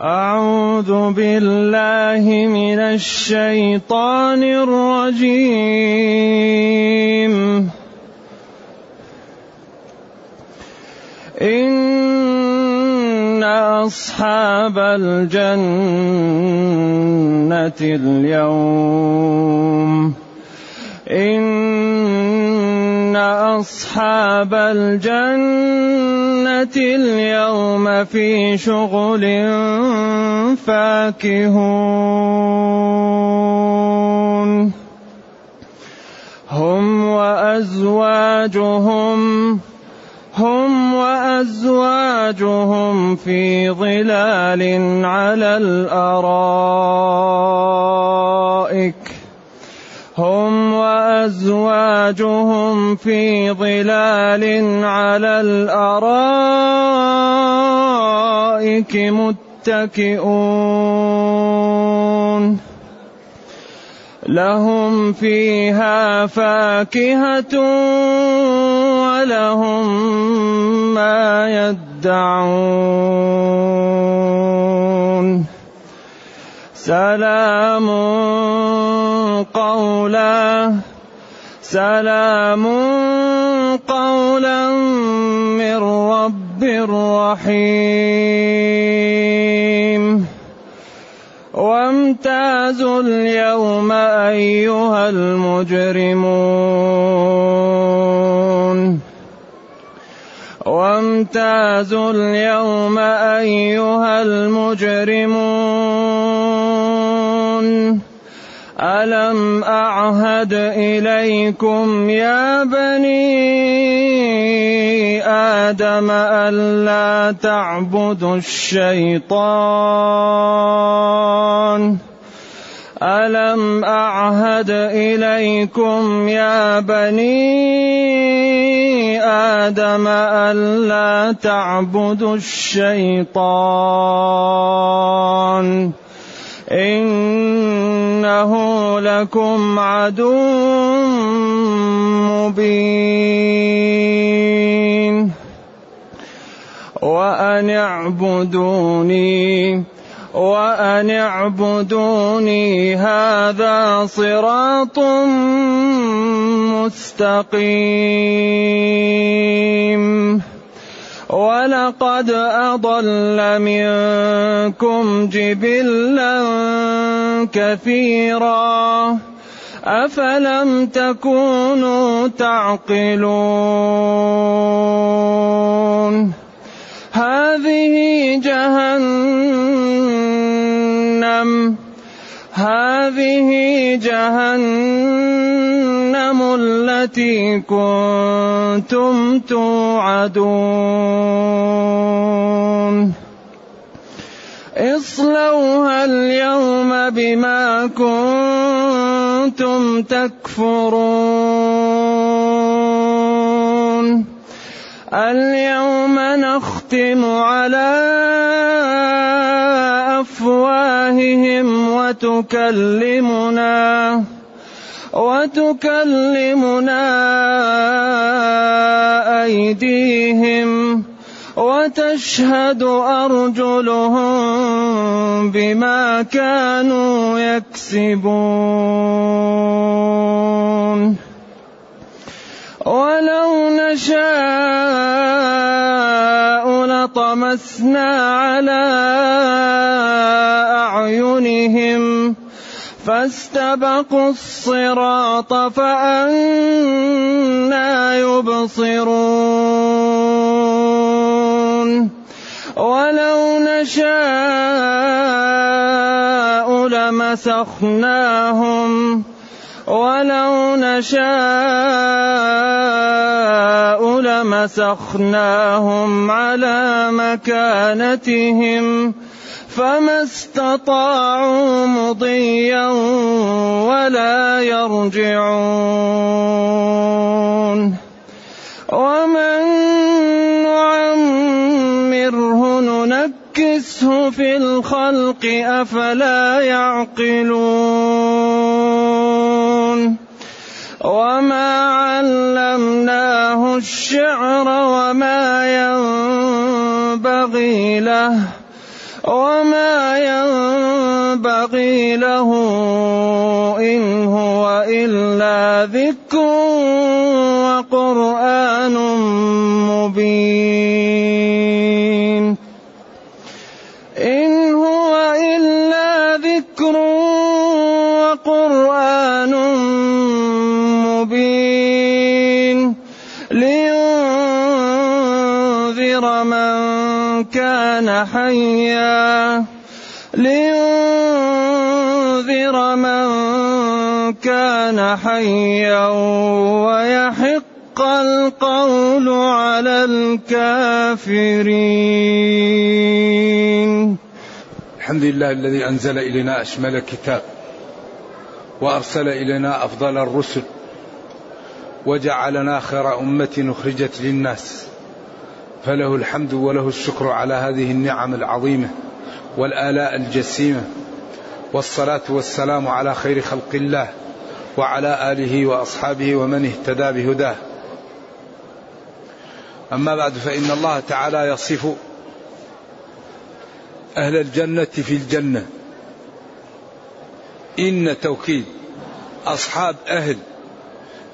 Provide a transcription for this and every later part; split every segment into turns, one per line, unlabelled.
أعوذ بالله من الشيطان الرجيم. إن أصحاب الجنة اليوم. إن أصحاب الجنة اليوم في شغل فاكهون. هم وأزواجهم هم وأزواجهم في ظلال على الأرائك. هم وأزواجهم في ظلال على الأرائك متكئون. لهم فيها فاكهة ولهم ما يدعون. سلام قولا سلام قولا من رب رحيم. وامتازوا اليوم أيها المجرمون. وامتازوا اليوم أيها المجرمون. الم اعهد اليكم يا بني آدم الا تعبدوا الشيطان الم اعهد اليكم يا بني آدم الا تعبدوا الشيطان إنه لكم عدو مبين. وأن اعبدوني وأن اعبدوني هذا صراط مستقيم. ولقد أضل منكم جبلا كثيرا. أفلم تكونوا تعقلون؟ هذه جهنم هذه جهنم. التي كنتم توعدون. اصلوها اليوم بما كنتم تكفرون. اليوم نختم على أفواههم وتكلمنا. وتكلمنا أيديهم وتشهد أرجلهم بما كانوا يكسبون. ولو نشاء لطمسنا على أعينهم فاستبقوا الصراط فأنا يبصرون. ولو نشاء لمسخناهم. ولو نشاء لمسخناهم على مكانتهم. فما استطاعوا مضيا ولا يرجعون. ومن نعمره ننكسه في الخلق أفلا يعقلون. وما علمناه الشعر وما ينبغي له. وما ينبغي له إن هو إلا ذكر وقرآن مبين حيا لينذر من كان حيا ويحق القول على الكافرين.
الحمد لله الذي أنزل إلينا أشمل الكتاب وأرسل إلينا أفضل الرسل وجعلنا خير أمة أخرجت للناس. فله الحمد وله الشكر على هذه النعم العظيمة والآلاء الجسيمة والصلاة والسلام على خير خلق الله وعلى آله وأصحابه ومن اهتدى بهداه. أما بعد فإن الله تعالى يصف أهل الجنة في الجنة. إن توكيد أصحاب أهل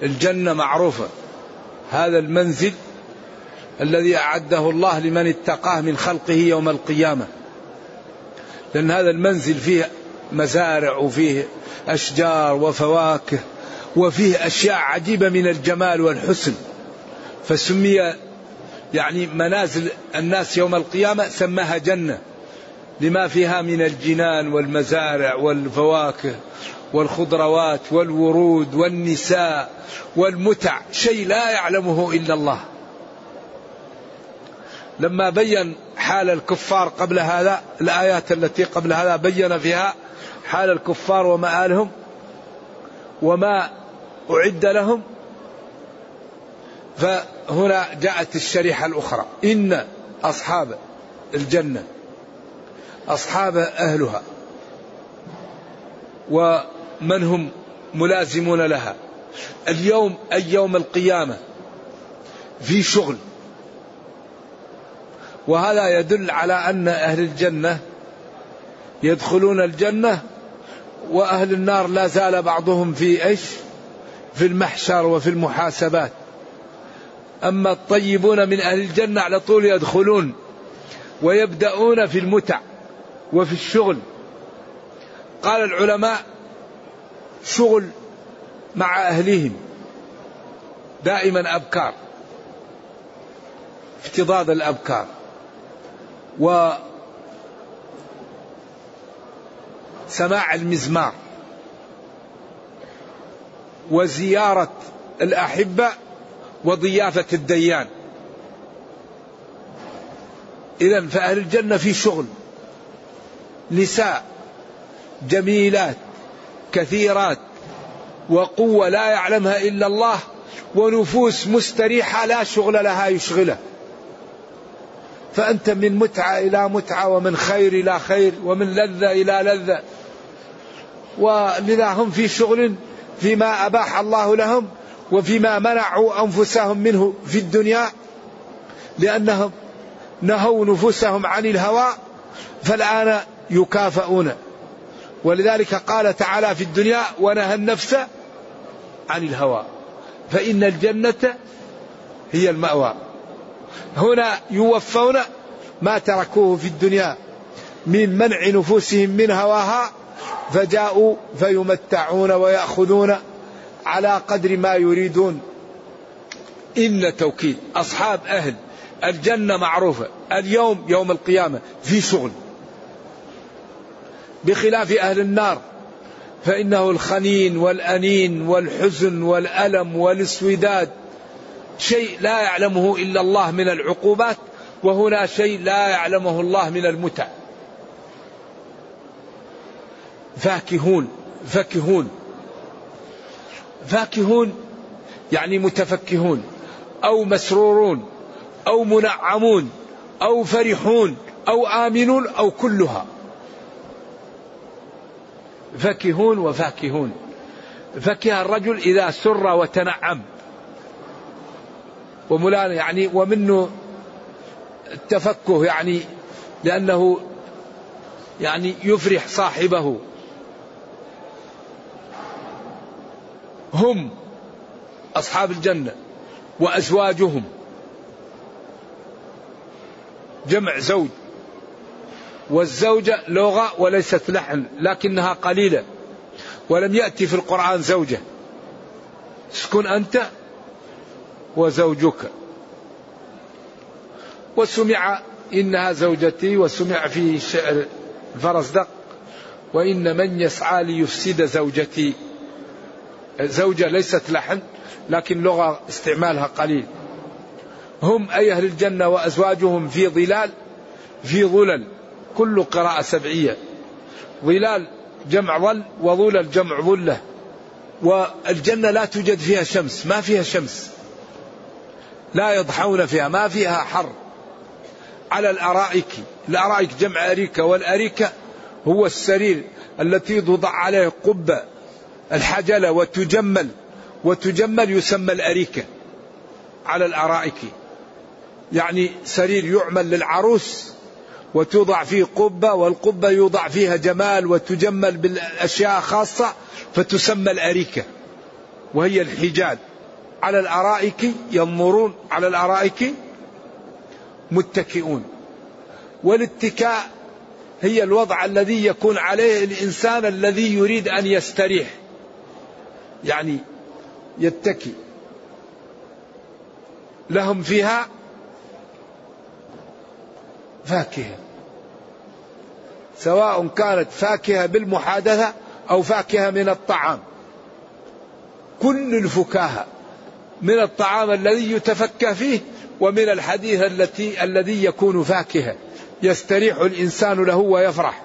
الجنة معروفة. هذا المنزل الذي أعده الله لمن اتقاه من خلقه يوم القيامة. لأن هذا المنزل فيه مزارع وفيه أشجار وفواكه وفيه أشياء عجيبة من الجمال والحسن. فسمي يعني منازل الناس يوم القيامة سماها جنة. لما فيها من الجنان والمزارع والفواكه والخضروات والورود والنساء والمتع. شيء لا يعلمه إلا الله. لما بين حال الكفار قبل هذا الآيات التي قبل هذا بين فيها حال الكفار ومآلهم وما أعد لهم فهنا جاءت الشريحة الأخرى. إن أصحاب الجنة أصحاب أهلها ومن هم ملازمون لها؟ اليوم أي يوم القيامة؟ في شغل. وهذا يدل على أن أهل الجنة يدخلون الجنة وأهل النار لا زال بعضهم في إيش؟ في المحشر وفي المحاسبات. أما الطيبون من أهل الجنة على طول يدخلون ويبدأون في المتع وفي الشغل. قال العلماء شغل مع أهلهم دائما أبكار افتضاض الأبكار. و سماع المزمار وزيارة الأحبة وضيافة الديان. إذا فأهل الجنة في شغل. نساء جميلات كثيرات وقوة لا يعلمها إلا الله ونفوس مستريحة لا شغل لها يشغله. فأنت من متعة إلى متعة ومن خير إلى خير ومن لذة إلى لذة. ولذا هم في شغل فيما أباح الله لهم وفيما منعوا أنفسهم منه في الدنيا لأنهم نهوا نفوسهم عن الهوى فالآن يكافئون ولذلك قال تعالى في الدنيا ونهى النفس عن الهوى. فإن الجنة هي المأوى. هنا يوفون ما تركوه في الدنيا من منع نفوسهم من هواها فجاءوا فيمتعون ويأخذون على قدر ما يريدون. إن توكيد أصحاب أهل الجنة معروفة. اليوم يوم القيامة في شغل. بخلاف أهل النار فإنه الخنين والأنين والحزن والألم والاسوداد شيء لا يعلمه إلا الله من العقوبات وهنا شيء لا يعلمه الله من المتع. فاكهون فكهون فاكهون يعني متفكهون أو مسرورون أو منعمون أو فرحون أو آمنون أو كلها. فكهون وفاكهون. فكه الرجل إذا سر وتنعم. وملان يعني ومنه التفكه يعني لأنه يعني يفرح صاحبه. هم أصحاب الجنة وأزواجهم. جمع زوج. والزوجة لغة وليست لحن لكنها قليلة. ولم يأتي في القرآن زوجة. اسكن أنت وزوجك. وسمع إنها زوجتي وسمع في شعر الفرزدق وإن من يسعى ليفسد زوجتي. زوجة ليست لحن لكن لغة استعمالها قليل. هم أي أهل الجنة وأزواجهم في ظلال في ظلل. كل قراءة سبعية. ظلال جمع ظل وظلل جمع ظلة. والجنة لا توجد فيها شمس ما فيها شمس. لا يضحون فيها ما فيها حر. على الأرائك الأرائك جمع أريكة والأريكة هو السرير التي توضع عليه قبة الحجلة وتجمل وتجمل يسمى الأريكة. على الأرائك. يعني سرير يعمل للعروس وتوضع فيه قبة والقبة يوضع فيها جمال وتجمل بالأشياء خاصة فتسمى الأريكة وهي الحجال. على الأرائك ينظرون على الأرائك متكئون. والاتكاء هي الوضع الذي يكون عليه الإنسان الذي يريد أن يستريح. يعني يتكي لهم فيها فاكهة. سواء كانت فاكهة بالمحادثة أو فاكهة من الطعام. كل الفكاهة. من الطعام الذي يتفكه فيه ومن الحديث التي الذي يكون فاكهه يستريح الإنسان له ويفرح.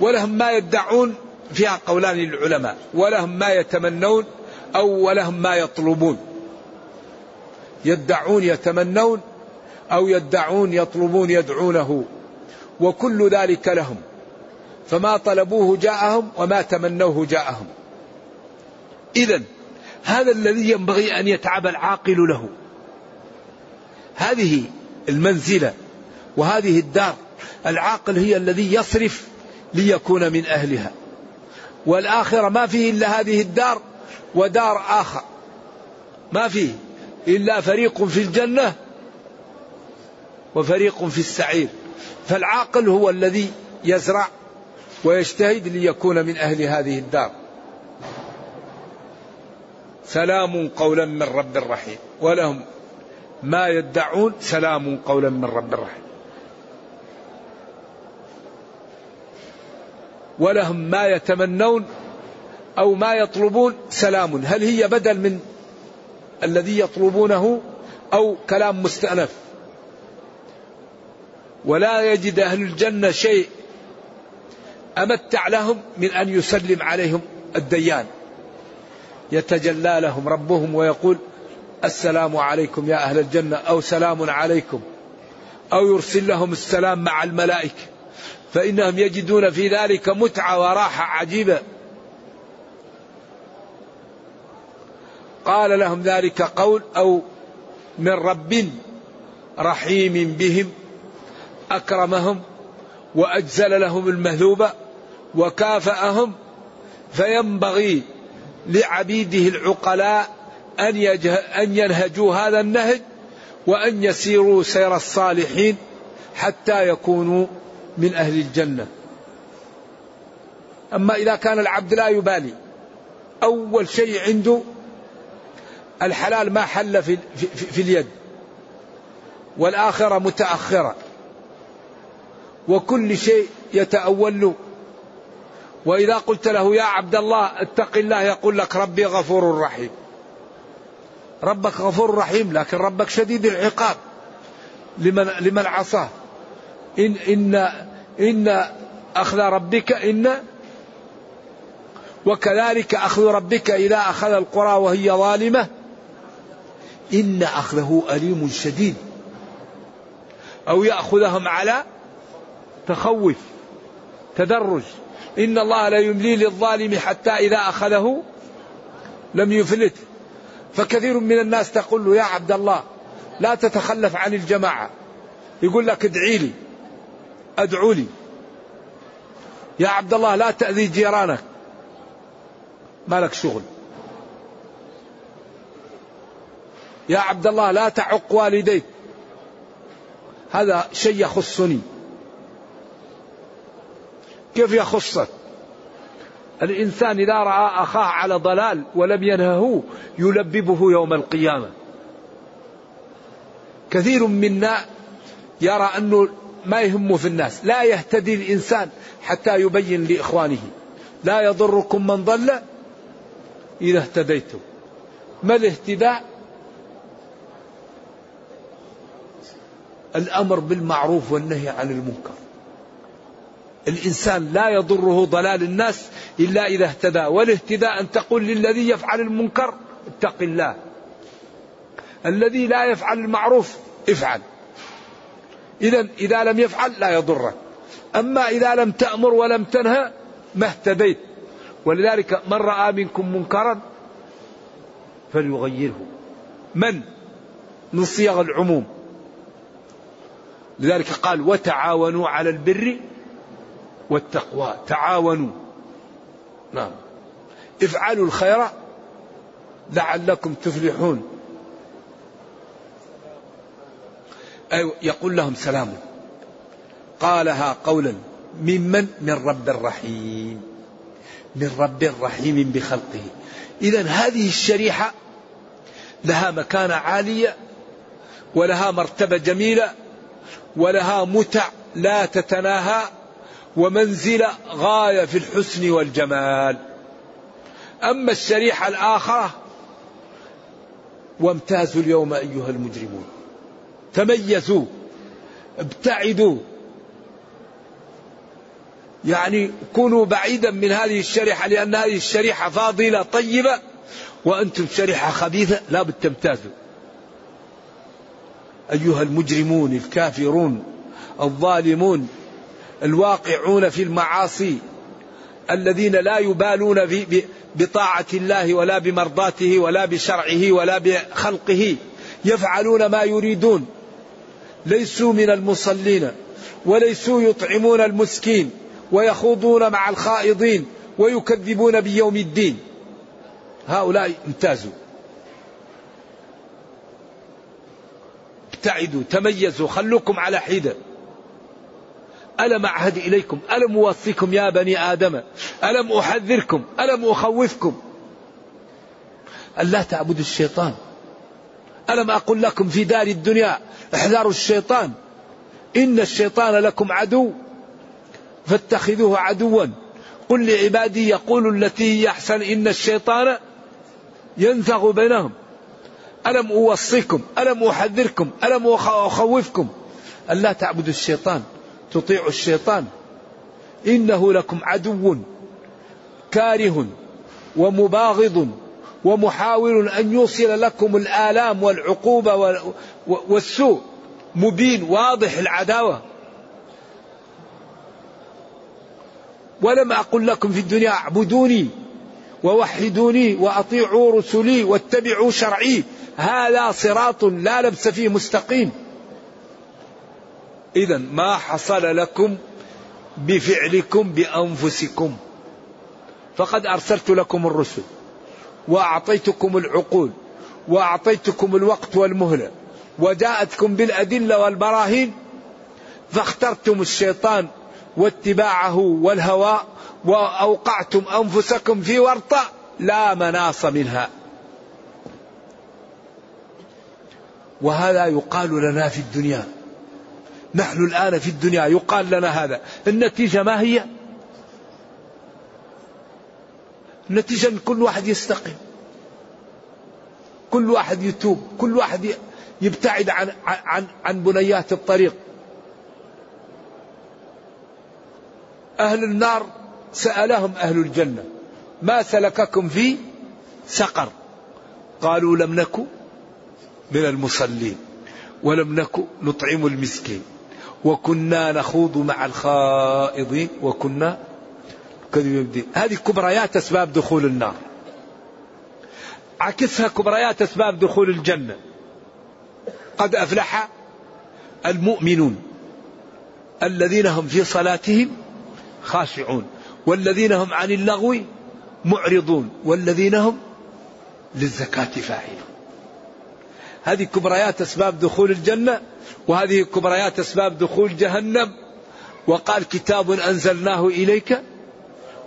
ولهم ما يدعون فيها قولان للعلماء ولهم ما يتمنون أو ولهم ما يطلبون. يدعون يتمنون أو يدعون يطلبون يدعونه. وكل ذلك لهم. فما طلبوه جاءهم وما تمنوه جاءهم. اذا هذا الذي ينبغي أن يتعب العاقل له. هذه المنزلة وهذه الدار العاقل هي الذي يصرف ليكون من أهلها. والآخرة ما فيه إلا هذه الدار ودار آخر. ما فيه إلا فريق في الجنة وفريق في السعير. فالعاقل هو الذي يزرع ويجتهد ليكون من أهل هذه الدار. سلام قولا من رب رحيم. ولهم ما يدعون سلام قولا من رب رحيم. ولهم ما يتمنون أو ما يطلبون سلام. هل هي بدل من الذي يطلبونه أو كلام مستأنف؟ ولا يجد أهل الجنة شيء أمتع لهم من أن يسلم عليهم الديان. يتجلى لهم ربهم ويقول السلام عليكم يا أهل الجنة أو سلام عليكم أو يرسل لهم السلام مع الملائكة فإنهم يجدون في ذلك متعة وراحة عجيبة. قال لهم ذلك قول أو من رب رحيم بهم أكرمهم وأجزل لهم المهلوبة وكافأهم فينبغي لعبيده العقلاء أن, أن ينهجوا هذا النهج وأن يسيروا سير الصالحين حتى يكونوا من أهل الجنة. أما إذا كان العبد لا يبالي أول شيء عنده الحلال ما حل في, في, في اليد والآخرة متأخرة وكل شيء يتأول وإذا قلت له يا عبد الله اتق الله يقول لك ربي غفور رحيم. ربك غفور رحيم لكن ربك شديد العقاب. لمن لمن عصاه. إن إن إن أخذ ربك إن وكذلك أخذ ربك إذا أخذ القرى وهي ظالمة. إن أخذه أليم شديد. أو يأخذهم على تخوف تدرج. إن الله لا يملي للظالم حتى إذا أخذه لم يفلت. فكثير من الناس تقول له يا عبد الله لا تتخلف عن الجماعة. يقول لك ادعي لي أدعو لي. يا عبد الله لا تأذي جيرانك ما لك شغل. يا عبد الله لا تعق والديك. هذا شيء يخصني. كيف يخصك؟ الإنسان إذا رأى أخاه على ضلال ولم ينهه يلببه يوم القيامة. كثير منا يرى أنه ما يهمه في الناس لا يهتدي الإنسان حتى يبين لإخوانه. لا يضركم من ضل إذا اهتديتم. ما الاهتداء؟ الأمر بالمعروف والنهي عن المنكر. الإنسان لا يضره ضلال الناس إلا إذا اهتدى والاهتداء أن تقول للذي يفعل المنكر اتق الله. الذي لا يفعل المعروف افعل. إذا إذا لم يفعل لا يضرك أما إذا لم تأمر ولم تنهى ما اهتديت. ولذلك من رأى منكم منكرا فليغيره. من؟ من صيغ العموم. لذلك قال وتعاونوا على البر والتقوى. تعاونوا. نعم. افعلوا الخير لعلكم تفلحون. أيوة يقول لهم سلام. قالها قولا ممن؟ من رب رحيم من رب رحيم بخلقه. إذا هذه الشريحة لها مكانة عالية ولها مرتبة جميلة ولها متع لا تتناهى. ومنزلة غاية في الحسن والجمال. أما الشريحة الآخرة وامتازوا اليوم أيها المجرمون. تميزوا ابتعدوا. يعني كونوا بعيدا من هذه الشريحة لأن هذه الشريحة فاضلة طيبة وأنتم شريحة خبيثة لا بد تمتازوا. أيها المجرمون الكافرون الظالمون الواقعون في المعاصي الذين لا يبالون بطاعة الله ولا بمرضاته ولا بشرعه ولا بخلقه يفعلون ما يريدون. ليسوا من المصلين وليسوا يطعمون المسكين ويخوضون مع الخائضين ويكذبون بيوم الدين. هؤلاء امتازوا. ابتعدوا تميزوا خلوكم على حدة. ألم أعهد إليكم؟ ألم أوصيكم يا بني آدم؟ ألم أحذركم؟ ألم أخوفكم؟ ألا تعبدوا الشيطان. ألم أقل لكم في دار الدنيا احذروا الشيطان. إن الشيطان لكم عدو فاتخذوه عدوا. قل لعبادي يقولوا التي هي أحسن إن الشيطان ينزغ بينهم. ألم أوصيكم؟ ألم أحذركم؟ ألم أخوفكم؟ ألا تعبدوا الشيطان. تطيعوا الشيطان. إنه لكم عدو كاره ومباغض ومحاول أن يوصل لكم الآلام والعقوبة والسوء. مبين واضح العداوة. ولم أقل لكم في الدنيا اعبدوني ووحدوني وأطيعوا رسلي واتبعوا شرعي. هذا صراط لا لبس فيه مستقيم. إذا ما حصل لكم بفعلكم بأنفسكم. فقد أرسلت لكم الرسل وأعطيتكم العقول وأعطيتكم الوقت والمهلة وجاءتكم بالأدلة والبراهين فاخترتم الشيطان واتباعه والهوى وأوقعتم أنفسكم في ورطة لا مناص منها. وهذا يقال لنا في الدنيا. نحن الآن في الدنيا يقال لنا هذا. النتيجة ما هي؟ النتيجة أن كل واحد يستقيم. كل واحد يتوب. كل واحد يبتعد عن, عن, عن بنيات الطريق. أهل النار سألهم أهل الجنة ما سلككم في سقر؟ قالوا لم نكن من المصلين ولم نكن نطعم المسكين. وكنا نخوض مع الخائضين وكنا هذه كبريات أسباب دخول النار. عكسها كبريات أسباب دخول الجنة. قد أفلح المؤمنون الذين هم في صلاتهم خاشعون والذين هم عن اللغو معرضون والذين هم للزكاة فاعلون. هذه كبريات أسباب دخول الجنة وهذه كبريات أسباب دخول جهنم. وقال كتاب أنزلناه إليك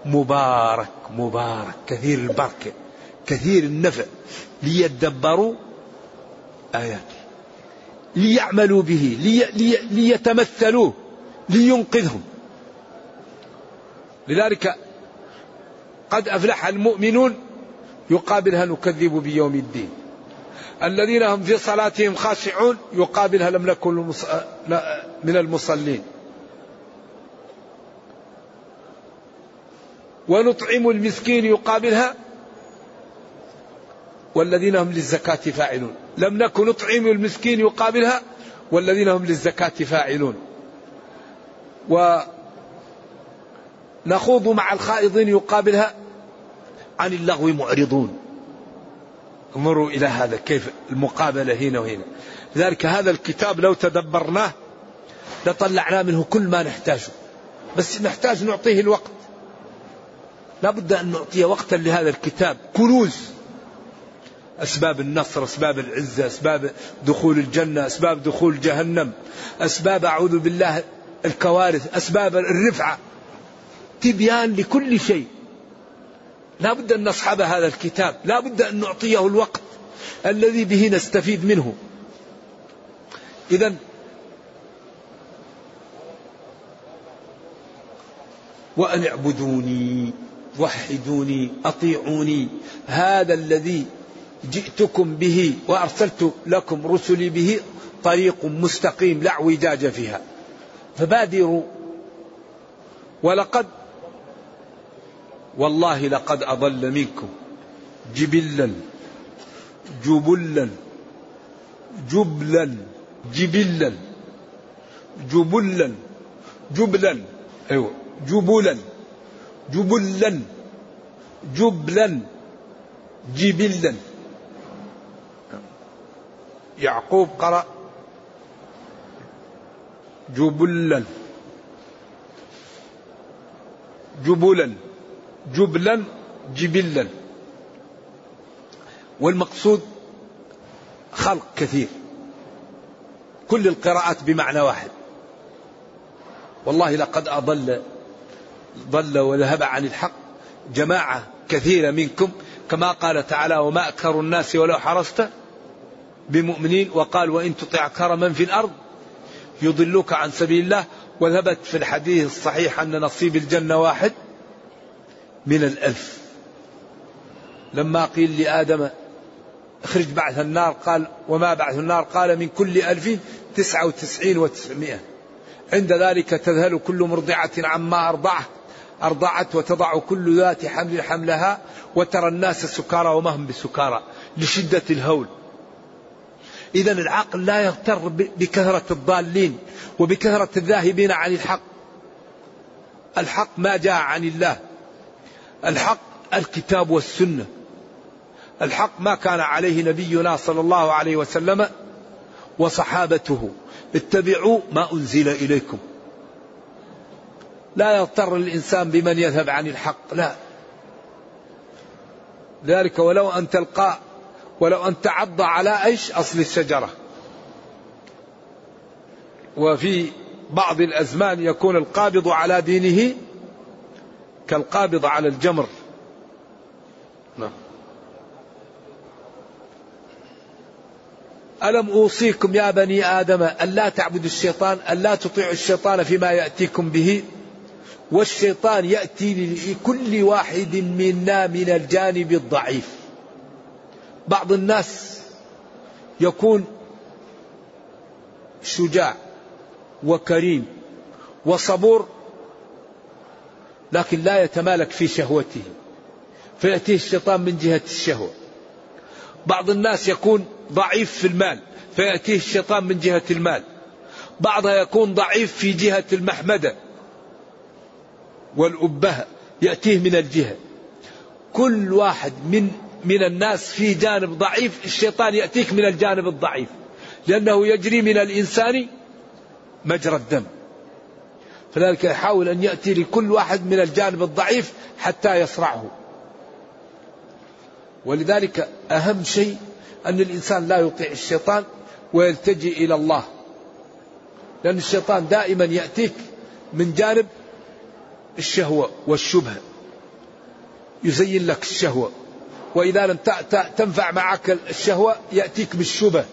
مبارك مبارك كثير البركة كثير النفع ليدبروا آياته ليعملوا به لي لي ليتمثلوه لينقذهم. لذلك قد أفلح المؤمنون يقابلها نكذب بيوم الدين. الذين هم في صلاتهم خاشعون يقابلها لم نكن من المصلين. ونطعم المسكين يقابلها. والذين هم للزكاة فاعلون. لم نكن نطعم المسكين يقابلها. والذين هم للزكاة فاعلون. ونخوض مع الخائضين يقابلها. عن اللغو معرضون. انظروا إلى هذا كيف المقابلة هنا وهنا. لذلك هذا الكتاب لو تدبرناه لطلعنا منه كل ما نحتاجه. بس نحتاج نعطيه الوقت. لا بد أن نعطي وقتا لهذا الكتاب. كنوز. أسباب النصر أسباب العزة أسباب دخول الجنة أسباب دخول جهنم أسباب أعوذ بالله الكوارث أسباب الرفعة. تبيان لكل شيء. لا بد أن نصحب هذا الكتاب. لا بد أن نعطيه الوقت الذي به نستفيد منه. إذا وأن اعبدوني وحدوني أطيعوني هذا الذي جئتكم به وأرسلت لكم رسلي به طريق مستقيم لا اعوجاج فيها. فبادروا. ولقد والله لقد أضل منكم جبلا جبلا جبلا جبلا جبلا جبلا أيوة جبلا جبلا جبلا جبلا. يعقوب قرأ جبلا جبلا. جبلا جبلا. والمقصود خلق كثير. كل القراءات بمعنى واحد. والله لقد أضل ضل وذهب عن الحق جماعة كثيرة منكم. كما قال تعالى وما أكثر الناس ولو حرصت بمؤمنين وقال وإن تطع أكثر من في الأرض يضلوك عن سبيل الله وثبت في الحديث الصحيح أن نصيب الجنة واحد. من الألف. لما قيل لآدم اخرج بعث النار قال وما بعث النار؟ قال من كل ألف تسعة وتسعين وتسعمائة. عند ذلك تذهل كل مرضعة عما أرضعت أرضعت وتضع كل ذات حمل حملها وترى الناس سكارى وما هم بسكارى لشدة الهول. إذا العقل لا يغتر بكثرة الضالين وبكثرة الذاهبين عن الحق. الحق ما جاء عن الله. الحق الكتاب والسنة. الحق ما كان عليه نبينا صلى الله عليه وسلم وصحابته. اتبعوا ما أنزل إليكم. لا يضطر الإنسان بمن يذهب عن الحق لا. ذلك ولو أن تلقى ولو أن تعض على أيش؟ أصل الشجرة. وفي بعض الأزمان يكون القابض على دينه كالقابض على الجمر. نعم. ألم أوصيكم يا بني آدم ألا تعبدوا الشيطان ألا تطيعوا الشيطان فيما يأتيكم به؟ والشيطان يأتي لكل واحد منا من الجانب الضعيف. بعض الناس يكون شجاع وكريم وصبور لكن لا يتمالك في شهوته فيأتيه الشيطان من جهة الشهوة. بعض الناس يكون ضعيف في المال فيأتيه الشيطان من جهة المال. بعضها يكون ضعيف في جهة المحمدة. والأبهة يأتيه من الجهة. كل واحد من من الناس في جانب ضعيف الشيطان يأتيك من الجانب الضعيف. لأنه يجري من الإنسان مجرى الدم. فذلك يحاول أن يأتي لكل واحد من الجانب الضعيف حتى يصرعه. ولذلك أهم شيء أن الإنسان لا يطيع الشيطان ويلتجئ إلى الله. لأن الشيطان دائما يأتيك من جانب الشهوة والشبهة. يزين لك الشهوة. وإذا لم تنفع معك الشهوة يأتيك بالشبه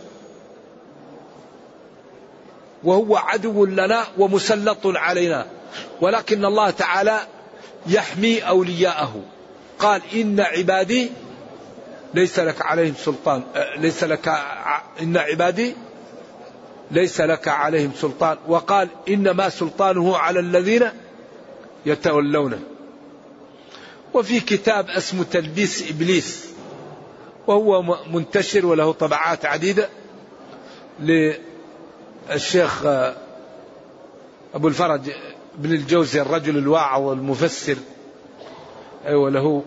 وهو عدو لنا ومسلط علينا. ولكن الله تعالى يحمي أولياءه. قال إن عبادي ليس لك عليهم سلطان ليس لك إن عبادي ليس لك عليهم سلطان. وقال إنما سلطانه على الذين يتولونه. وفي كتاب اسمه تلبيس إبليس وهو منتشر وله طبعات عديدة للشيخ أبو الفرج بن الجوزي الرجل الواعظ والمفسر أيوة له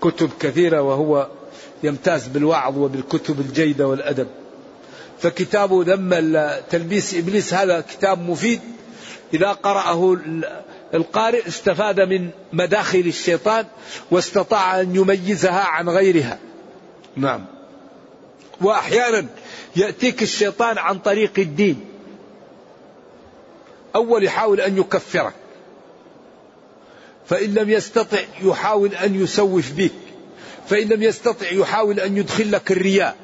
كتب كثيرة وهو يمتاز بالوعظ وبالكتب الجيدة والأدب. فكتابه ذم تلبيس إبليس هذا كتاب مفيد. إذا قرأه القارئ استفاد من مداخل الشيطان واستطاع أن يميزها عن غيرها. نعم. وأحيانا يأتيك الشيطان عن طريق الدين. أول يحاول أن يكفرك. فإن لم يستطع يحاول أن يسوف بك. فإن لم يستطع يحاول أن يدخل لك الرياء.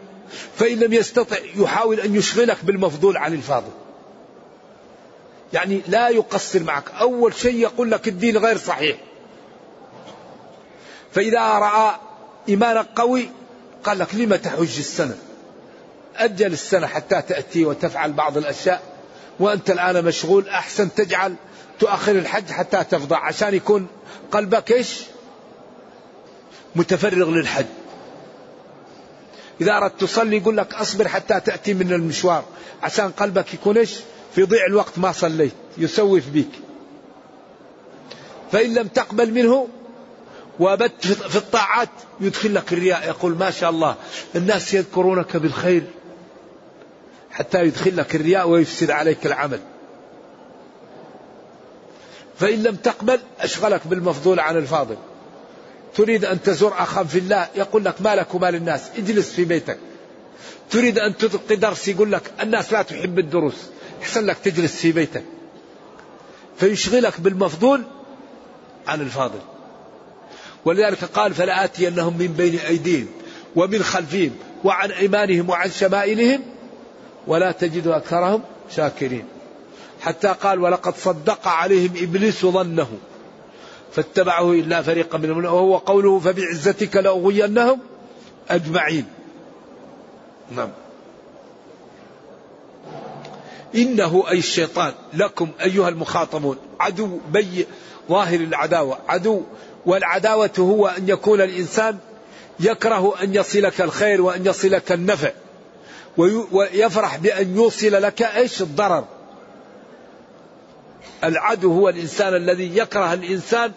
فإن لم يستطع يحاول أن يشغلك بالمفضول عن الفاضل. يعني لا يقصر معك. أول شيء يقول لك الدين غير صحيح. فإذا رأى إيمانك قوي قال لك لم تحج السنة؟ أجل السنة حتى تأتي وتفعل بعض الأشياء. وأنت الآن مشغول أحسن تجعل تؤخر الحج حتى تفضى عشان يكون قلبك إيش؟ متفرغ للحج. إذا أردت تصلي يقول لك أصبر حتى تأتي من المشوار عشان قلبك يكون إيش؟ في ضيع الوقت ما صليت يسوف بك فإن لم تقبل منه وابت في الطاعات يدخل لك الرياء يقول ما شاء الله الناس يذكرونك بالخير. حتى يدخل لك الرياء ويفسد عليك العمل. فإن لم تقبل أشغلك بالمفضول عن الفاضل. تريد أن تزور أخا في الله يقول لك ما لك وما للناس اجلس في بيتك. تريد أن تلقي درس يقول لك الناس لا تحب الدروس أحسن لك تجلس في بيتك. فيشغلك بالمفضول عن الفاضل. ولذلك قال فلآتينهم من بين أيديهم ومن خلفهم وعن أيمانهم وعن شمائلهم ولا تجد أكثرهم شاكرين. حتى قال ولقد صدق عليهم إبليس ظنه. فاتبعه إلا فريقا منهم. وهو قوله فبعزتك لأغوينهم أجمعين. نعم. إنه أي الشيطان لكم أيها المخاطبون. عدو بي ظاهر العداوة. عدو والعداوة هو أن يكون الإنسان يكره أن يصلك الخير وأن يصلك النفع. ويفرح بأن يوصل لك إيش الضرر. العدو هو الإنسان الذي يكره الإنسان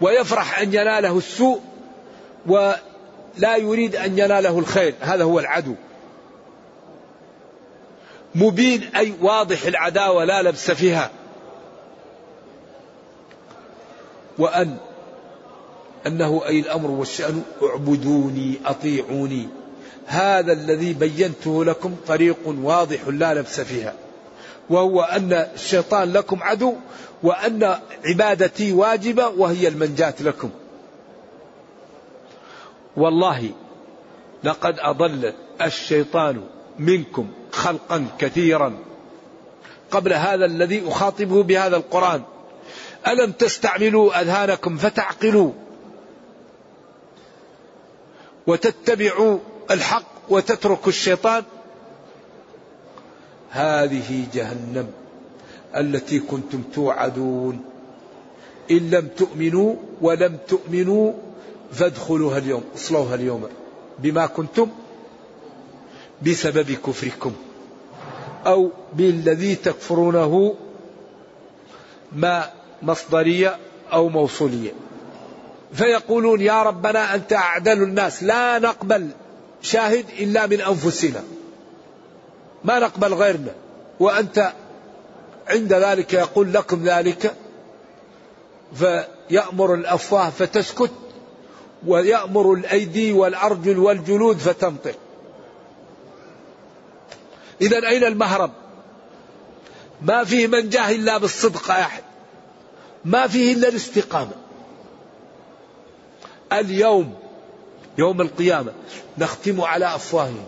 ويفرح أن يناله السوء ولا يريد أن يناله الخير. هذا هو العدو. مبين أي واضح العداوة لا لبس فيها. وأن أنه أي الأمر والشأن اعبدوني أطيعوني. هذا الذي بينته لكم طريق واضح لا لبس فيها وهو أن الشيطان لكم عدو وأن عبادتي واجبة وهي المنجاة لكم. والله لقد أضل الشيطان منكم خلقا كثيرا قبل هذا الذي أخاطبه بهذا القرآن. ألم تستعملوا أذهانكم فتعقلوا وتتبعوا الحق وتتركوا الشيطان؟ هذه جهنم التي كنتم توعدون. إن لم تؤمنوا ولم تؤمنوا فادخلوها اليوم اصلوها اليوم. بما كنتم بسبب كفركم. أو بالذي تكفرونه ما مصدرية أو موصولية. فيقولون يا ربنا أنت أعدل الناس لا نقبل. شاهد إلا من أنفسنا. ما نقبل غيرنا. وأنت عند ذلك يقول لكم ذلك فيأمر الأفواه فتسكت ويأمر الأيدي والأرجل والجلود فتنطق إذا أين المهرب؟ ما فيه من جاه إلا بالصدق أحد. ما فيه إلا الاستقامة. اليوم يوم القيامة نختم على أفواههم.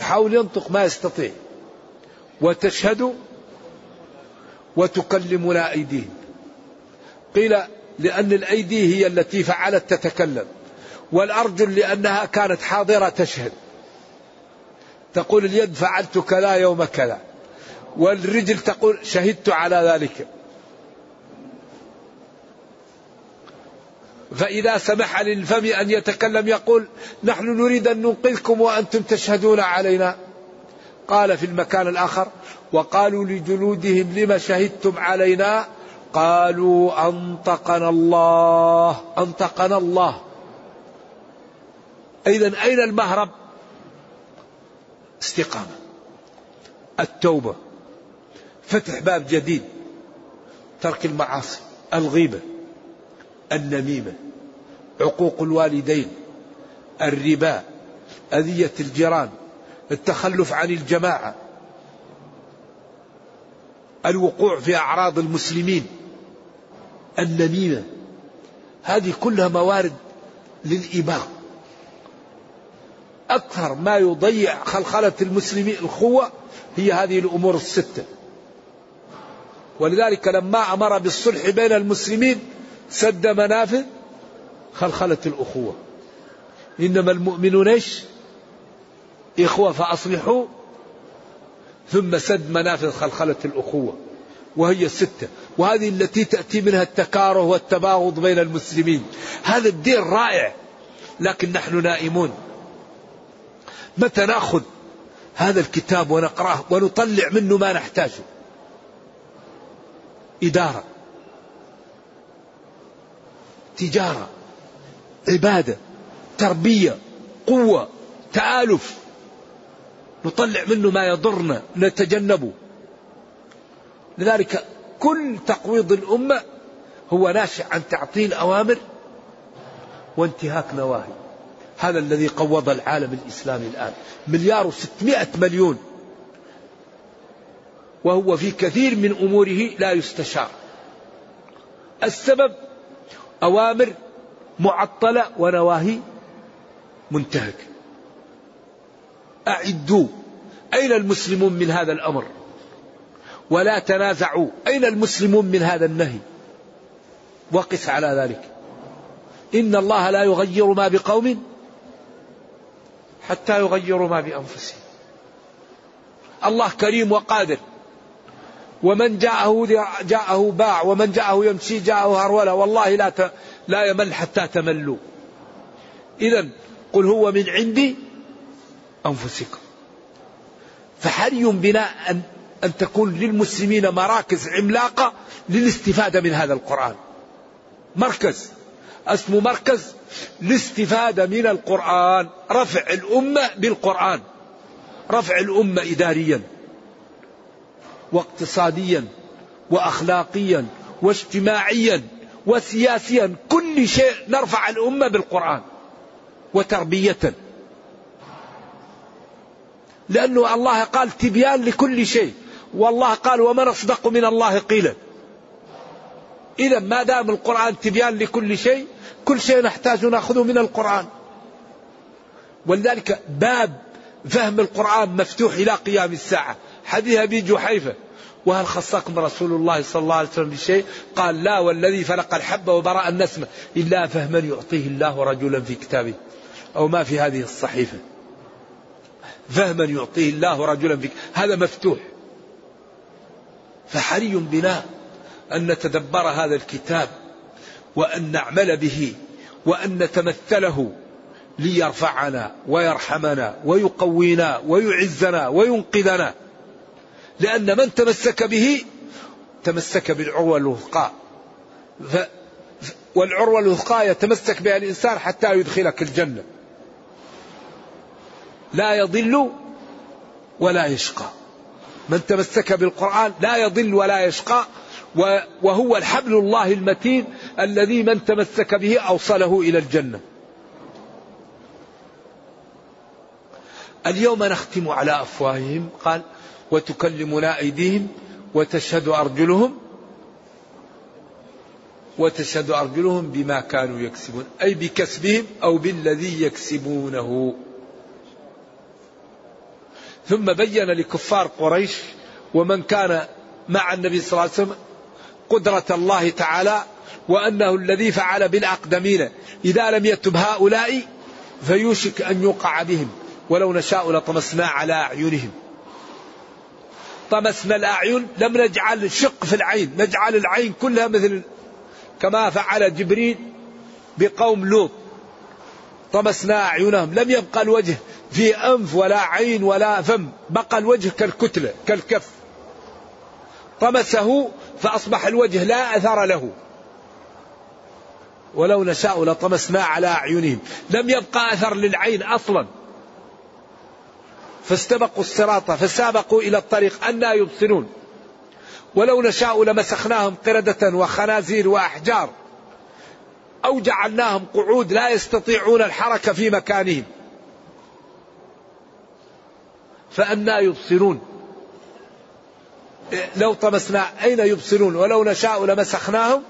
يحاول ينطق ما يستطيع. وتشهد وتكلمنا أيديهم قيل لأن الأيدي هي التي فعلت تتكلم. والأرجل لأنها كانت حاضرة تشهد. تقول اليد فعلت كذا يوم كذا. والرجل تقول شهدت على ذلك. فإذا سمح للفم أن يتكلم يقول نحن نريد أن ننقذكم وأنتم تشهدون علينا. قال في المكان الآخر وقالوا لجلودهم لما شهدتم علينا؟ قالوا أنطقنا الله أنطقنا الله. إذا أين المهرب؟ استقامة التوبة فتح باب جديد ترك المعاصي الغيبة. النميمة عقوق الوالدين الربا أذية الجيران التخلف عن الجماعة الوقوع في أعراض المسلمين. النميمة هذه كلها موارد للإباء أكثر ما يضيع خلخلة المسلمين الخوة هي هذه الأمور الستة. ولذلك لما أمر بالصلح بين المسلمين سد منافذ خلخلة الأخوة. إنما المؤمنون إيش؟ إخوة فأصلحوا. ثم سد منافذ خلخلة الأخوة. وهي الستة. وهذه التي تأتي منها التكاره والتباغض بين المسلمين. هذا الدين رائع. لكن نحن نائمون. متى نأخذ هذا الكتاب ونقرأه ونطلع منه ما نحتاجه؟ إدارة. تجارة عبادة تربية قوة تآلف. نطلع منه ما يضرنا نتجنبه. لذلك كل تقويض الأمة هو ناشئ عن تعطيل أوامر وانتهاك نواهي. هذا الذي قوض العالم الإسلامي الآن. مليار وستمائة مليون. وهو في كثير من أموره لا يستشار. السبب أوامر معطلة ونواهي منتهكة أعدوا. أين المسلمون من هذا الأمر؟ ولا تنازعوا. أين المسلمون من هذا النهي؟ وقس على ذلك. إن الله لا يغير ما بقوم حتى يغيروا ما بأنفسهم. الله كريم وقادر. ومن جاءه جاءه باع ومن جاءه يمشي جاءه هرولة. والله لا لا يمل حتى تملوا. إذا قل هو من عندي أنفسكم. فحري بنا أن أن تكون للمسلمين مراكز عملاقة للاستفادة من هذا القرآن. مركز. اسمه مركز الاستفادة من القرآن رفع الأمة بالقرآن. رفع الأمة إداريا. واقتصاديا وأخلاقيا واجتماعيا وسياسيا كل شيء نرفع الأمة بالقرآن وتربية. لأنه الله قال تبيان لكل شيء. والله قال ومن أصدق من الله قيلا. إذا ما دام القرآن تبيان لكل شيء كل شيء نحتاج نأخذه من القرآن. ولذلك باب فهم القرآن مفتوح إلى قيام الساعة. حديث أبي جحيفة وهل خصكم رسول الله صلى الله عليه وسلم بشيء؟ قال لا والذي فلق الحب وبرأ النسمة إلا فهما يعطيه الله رجلا في كتابه أو ما في هذه الصحيفة. فهما يعطيه الله رجلا في هذا مفتوح. فحري بنا أن نتدبر هذا الكتاب وأن نعمل به وأن نتمثله ليرفعنا ويرحمنا ويقوينا ويعزنا وينقذنا. لأن من تمسك به تمسك بالعروة الوثقى. ف... والعروة الوثقى يتمسك بها الإنسان حتى يدخلك الجنة. لا يضل ولا يشقى. من تمسك بالقرآن لا يضل ولا يشقى وهو الحبل الله المتين الذي من تمسك به أوصله إلى الجنة. اليوم نختم على أفواههم. قال وتكلمنا أيديهم وتشهد أرجلهم وتشهد أرجلهم بما كانوا يكسبون أي بكسبهم أو بالذي يكسبونه. ثم بين لكفار قريش ومن كان مع النبي صلى الله عليه وسلم قدرة الله تعالى وأنه الذي فعل بالأقدمين. إذا لم يتب هؤلاء فيوشك أن يوقع بهم ولو نشاء لطمسنا على أعينهم. طمسنا الأعين لم نجعل شق في العين نجعل العين كلها مثل كما فعل جبريل بقوم لوط. طمسنا أعينهم لم يبقى الوجه في أنف ولا عين ولا فم بقى الوجه كالكتلة كالكف. طمسه فأصبح الوجه لا أثر له. ولو نشاء لطمسنا على أعينهم. لم يبقى أثر للعين أصلا. فاستبقوا الصراط فسابقوا إلى الطريق أنا يبصرون. ولو نشاء لمسخناهم قردة وخنازير وأحجار أو جعلناهم قعود لا يستطيعون الحركة في مكانهم. فأنا يبصرون. لو طمسنا أين يبصرون؟ ولو نشاء لمسخناهم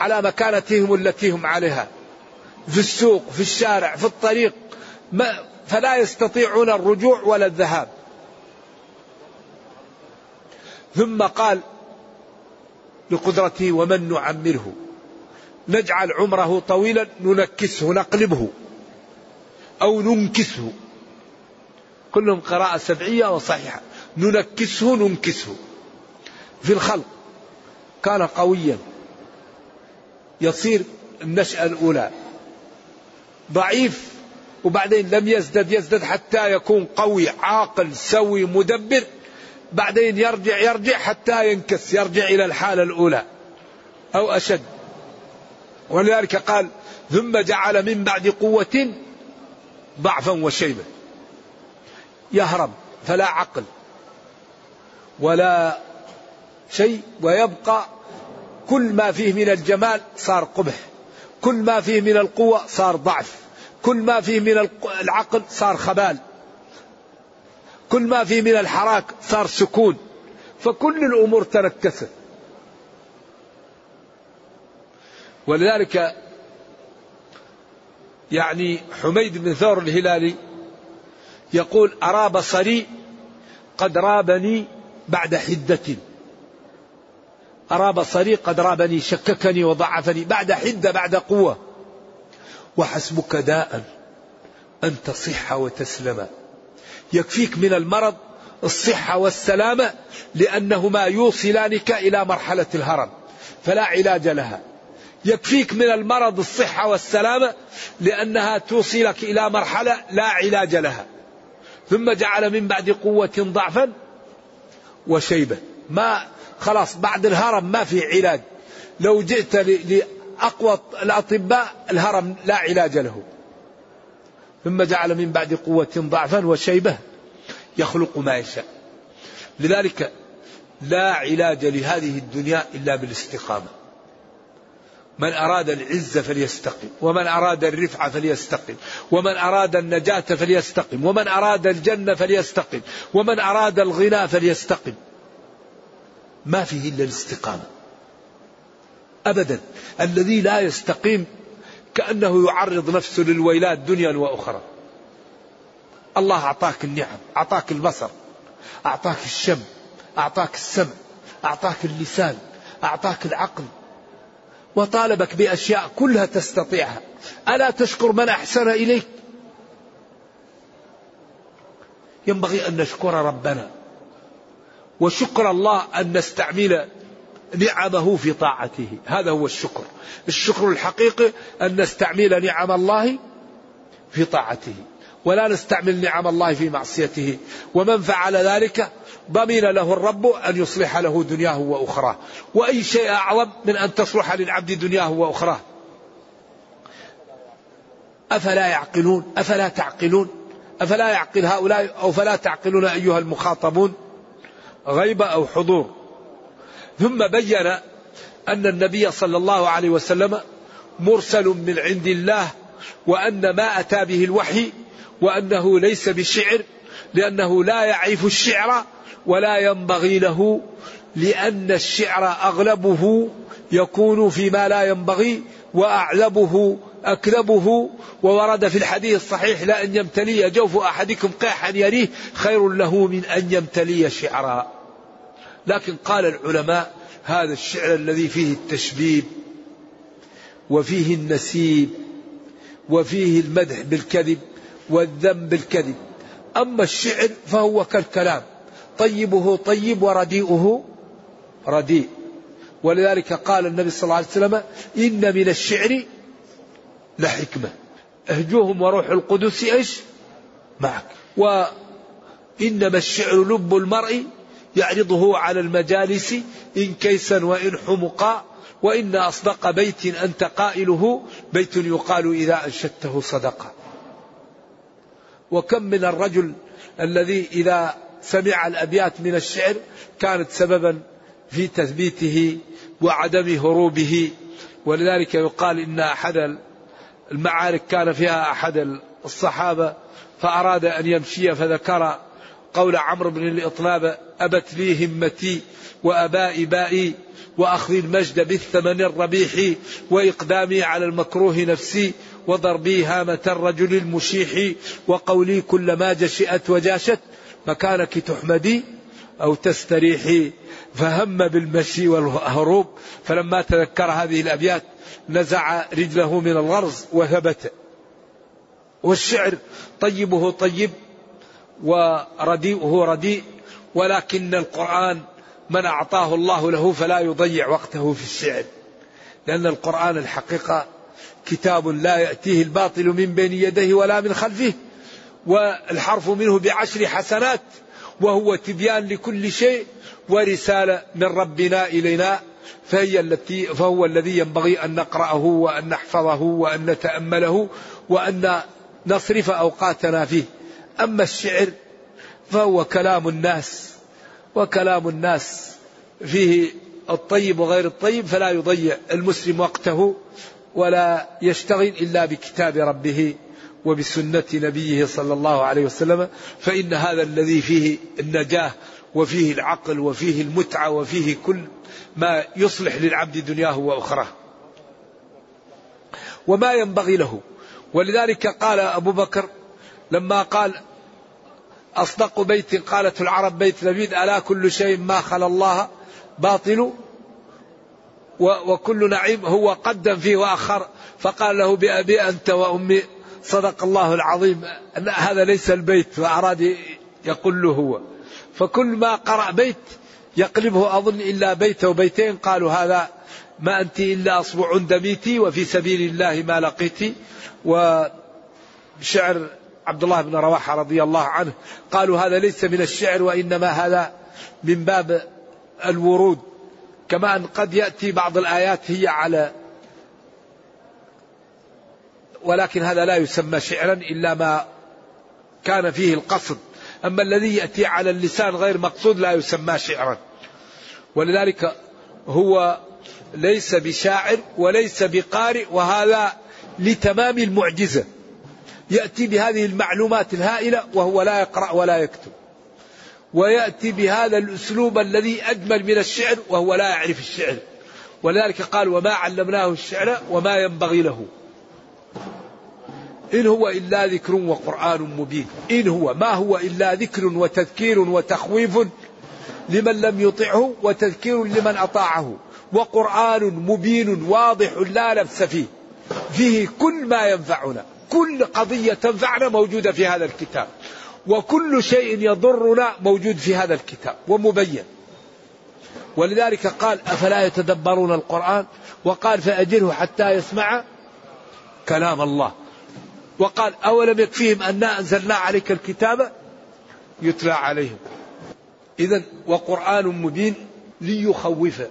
على مكانتهم التي هم عليها. في السوق في الشارع في الطريق ما فلا يستطيعون الرجوع ولا الذهاب. ثم قال لقدرته ومن نعمره. نجعل عمره طويلا ننكسه نقلبه. أو ننكسه. كلهم قراءة سبعية وصحيحة. ننكسه ننكسه. في الخلق كان قويا. يصير النشأة الأولى. ضعيف. وبعدين لم يزدد يزدد حتى يكون قوي عاقل سوي مدبر. بعدين يرجع يرجع حتى ينكس يرجع إلى الحالة الأولى أو أشد. ولذلك قال ثم جعل من بعد قوة ضعفا وشيبة يهرب فلا عقل ولا شيء ويبقى كل ما فيه من الجمال صار قبح كل ما فيه من القوة صار ضعف. كل ما فيه من العقل صار خبال. كل ما فيه من الحراك صار سكون. فكل الأمور تنكست ولذلك يعني حميد بن ثور الهلالي يقول أرى بصري قد رابني بعد حدة. أرى بصري قد رابني شككني وضعفني. بعد حدة بعد قوة. وحسبك داء أن تصح وتسلم. يكفيك من المرض الصحة والسلامة لأنهما يوصلانك إلى مرحلة الهرم فلا علاج لها. يكفيك من المرض الصحة والسلامة لأنها توصلك إلى مرحلة لا علاج لها. ثم جعل من بعد قوة ضعفا وشيبة ما خلاص بعد الهرم ما في علاج. لو جئت لأقوى الأطباء الهرم لا علاج له. ثم جعل من بعد قوة ضعفا وشيبة يخلق ما يشاء. لذلك لا علاج لهذه الدنيا إلا بالاستقامة. من أراد العزة فليستقم ومن أراد الرفعة فليستقم ومن أراد النجاة فليستقم ومن أراد الجنة فليستقم ومن أراد الغنى فليستقم. ما فيه إلا الاستقامة. أبدا. الذي لا يستقيم كأنه يعرض نفسه للويلات دنيا وأخرى. الله أعطاك النعم أعطاك البصر أعطاك الشم أعطاك السمع أعطاك اللسان أعطاك العقل. وطالبك بأشياء كلها تستطيعها. ألا تشكر من أحسن إليك؟ ينبغي أن نشكر ربنا. وشكر الله أن نستعمل نعمه في طاعته. هذا هو الشكر. الشكر الحقيقي أن نستعمل نعم الله في طاعته. ولا نستعمل نعم الله في معصيته. ومن فعل ذلك ضمن له الرب أن يصلح له دنياه وأخراه. وأي شيء أعظم من أن تصلح للعبد دنياه وأخراه. أفلا يعقلون؟ أفلا تعقلون؟ أفلا يعقل هؤلاء أو فلا تعقلون أيها المخاطبون؟ غيبة أو حضور؟ ثم بين أن النبي صلى الله عليه وسلم مرسل من عند الله وأن ما أتى به الوحي وأنه ليس بشعر لأنه لا يعرف الشعر ولا ينبغي له لأن الشعر أغلبه يكون فيما لا ينبغي وأعلبه أكذبه وورد في الحديث الصحيح لا أن يمتلي جوف أحدكم قيحا يريه خير له من أن يمتلي شعرا. لكن قال العلماء هذا الشعر الذي فيه التشبيب وفيه النسيب وفيه المدح بالكذب والذم بالكذب. أما الشعر فهو كالكلام طيبه طيب ورديئه رديء. ولذلك قال النبي صلى الله عليه وسلم إن من الشعر لحكمة. اهجوهم وروح القدس إيش؟ معك. وإنما الشعر لب المرء يعرضه على المجالس إن كيسا وإن حمقا وإن أصدق بيت أنت قائله بيت يقال إذا أنشدته صدقا. وكم من الرجل الذي إذا سمع الأبيات من الشعر كانت سببا في تثبيته وعدم هروبه. ولذلك يقال إن أحد المعارك كان فيها أحد الصحابة فأراد أن يمشي فذكر قول عمرو بن الإطناب أبت لي همتي وأبائي بائي وأخذ المجد بالثمن الربيح وإقدامي على المكروه نفسي وضربي هامة الرجل المشيح وقولي كلما جشئت وجاشت مكانك تحمدي أو تستريحي. فهم بالمشي والهروب فلما تذكر هذه الأبيات نزع رجله من الغرز وثبت. والشعر طيبه طيب ورديئه رديء ولكن القرآن من أعطاه الله له فلا يضيع وقته في الشعر لأن القرآن الحقيقة كتاب لا يأتيه الباطل من بين يديه ولا من خلفه والحرف منه بعشر حسنات وهو تبيان لكل شيء ورسالة من ربنا إلينا فهي التي فهو الذي ينبغي أن نقرأه وأن نحفظه وأن نتأمله وأن نصرف أوقاتنا فيه. أما الشعر فهو كلام الناس وكلام الناس فيه الطيب وغير الطيب فلا يضيع المسلم وقته ولا يشتغل إلا بكتاب ربه وبسنة نبيه صلى الله عليه وسلم. فإن هذا الذي فيه النجاة وفيه العقل وفيه المتعة وفيه كل ما يصلح للعبد دنياه وأخراه. وما ينبغي له. ولذلك قال أبو بكر لما قال أصدق بيت قالت العرب بيت لبيد ألا كل شيء ما خلا الله باطل؟ وكل نعيم هو قدم فيه وأخر. فقال له بأبي أنت وأمي صدق الله العظيم. هذا ليس البيت فأراد يقول له هو. فكل ما قرأ بيت يقلبه أظن إلا بيت وبيتين قالوا هذا ما أنت إلا أصبع دميتي وفي سبيل الله ما لقيت وشعر عبد الله بن رواحة رضي الله عنه قالوا هذا ليس من الشعر وإنما هذا من باب الورود. كما أن قد يأتي بعض الآيات هي على ولكن هذا لا يسمى شعرا إلا ما كان فيه القصد. أما الذي يأتي على اللسان غير مقصود لا يسمى شعرا. ولذلك هو ليس بشاعر وليس بقارئ وهذا لتمام المعجزة. يأتي بهذه المعلومات الهائلة وهو لا يقرأ ولا يكتب. ويأتي بهذا الأسلوب الذي أجمل من الشعر وهو لا يعرف الشعر. ولذلك قال وما علمناه الشعر وما ينبغي له. إن هو إلا ذكر وقرآن مبين. إن هو ما هو إلا ذكر وتذكير وتخويف لمن لم يطعه وتذكير لمن أطاعه. وقرآن مبين واضح لا لبس فيه. فيه كل ما ينفعنا. كل قضية تنفعنا موجودة في هذا الكتاب. وكل شيء يضرنا موجود في هذا الكتاب ومبين. ولذلك قال أفلا يتدبرون القرآن؟ وقال فأجره حتى يسمع كلام الله. وقال أولم يكفيهم أنا أنزلنا عليك الكتاب يتلى عليهم. إذا وقرآن مبين ليخوف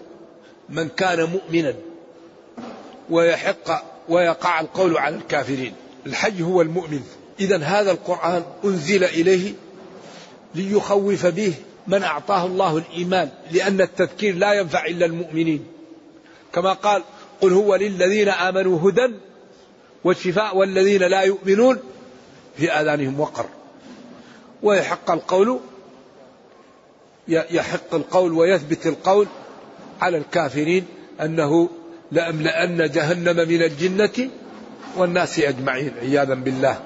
من كان مؤمنا ويحق ويقع القول على الكافرين. الحج هو المؤمن. إذا هذا القرآن أنزل إليه ليخوف به من أعطاه الله الإيمان لأن التذكير لا ينفع إلا المؤمنين. كما قال قل هو للذين آمنوا هدى وشفاء والذين لا يؤمنون في آذانهم وقر. ويحق القول يحق القول ويثبت القول على الكافرين أنه لأملأن جهنم من الجنة والناس أجمعين عياذا بالله.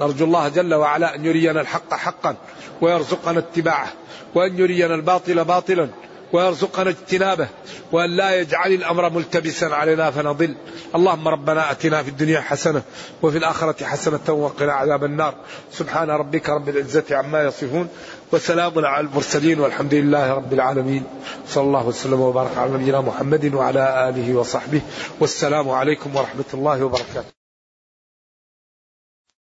نرجو الله جل وعلا أن يرينا الحق حقا ويرزقنا اتباعه وأن يرينا الباطل باطلا ويرزقنا اجتنابه وأن لا يجعل الأمر ملتبسا علينا فنضل. اللهم ربنا أتنا في الدنيا حسنة وفي الآخرة حسنة وقنا عذاب النار. سبحان ربك رب العزة عما يصفون. وسلام على المرسلين والحمد لله رب العالمين. صلى الله وسلم وبارك على نبينا محمد وعلى آله وصحبه. والسلام عليكم ورحمة الله وبركاته.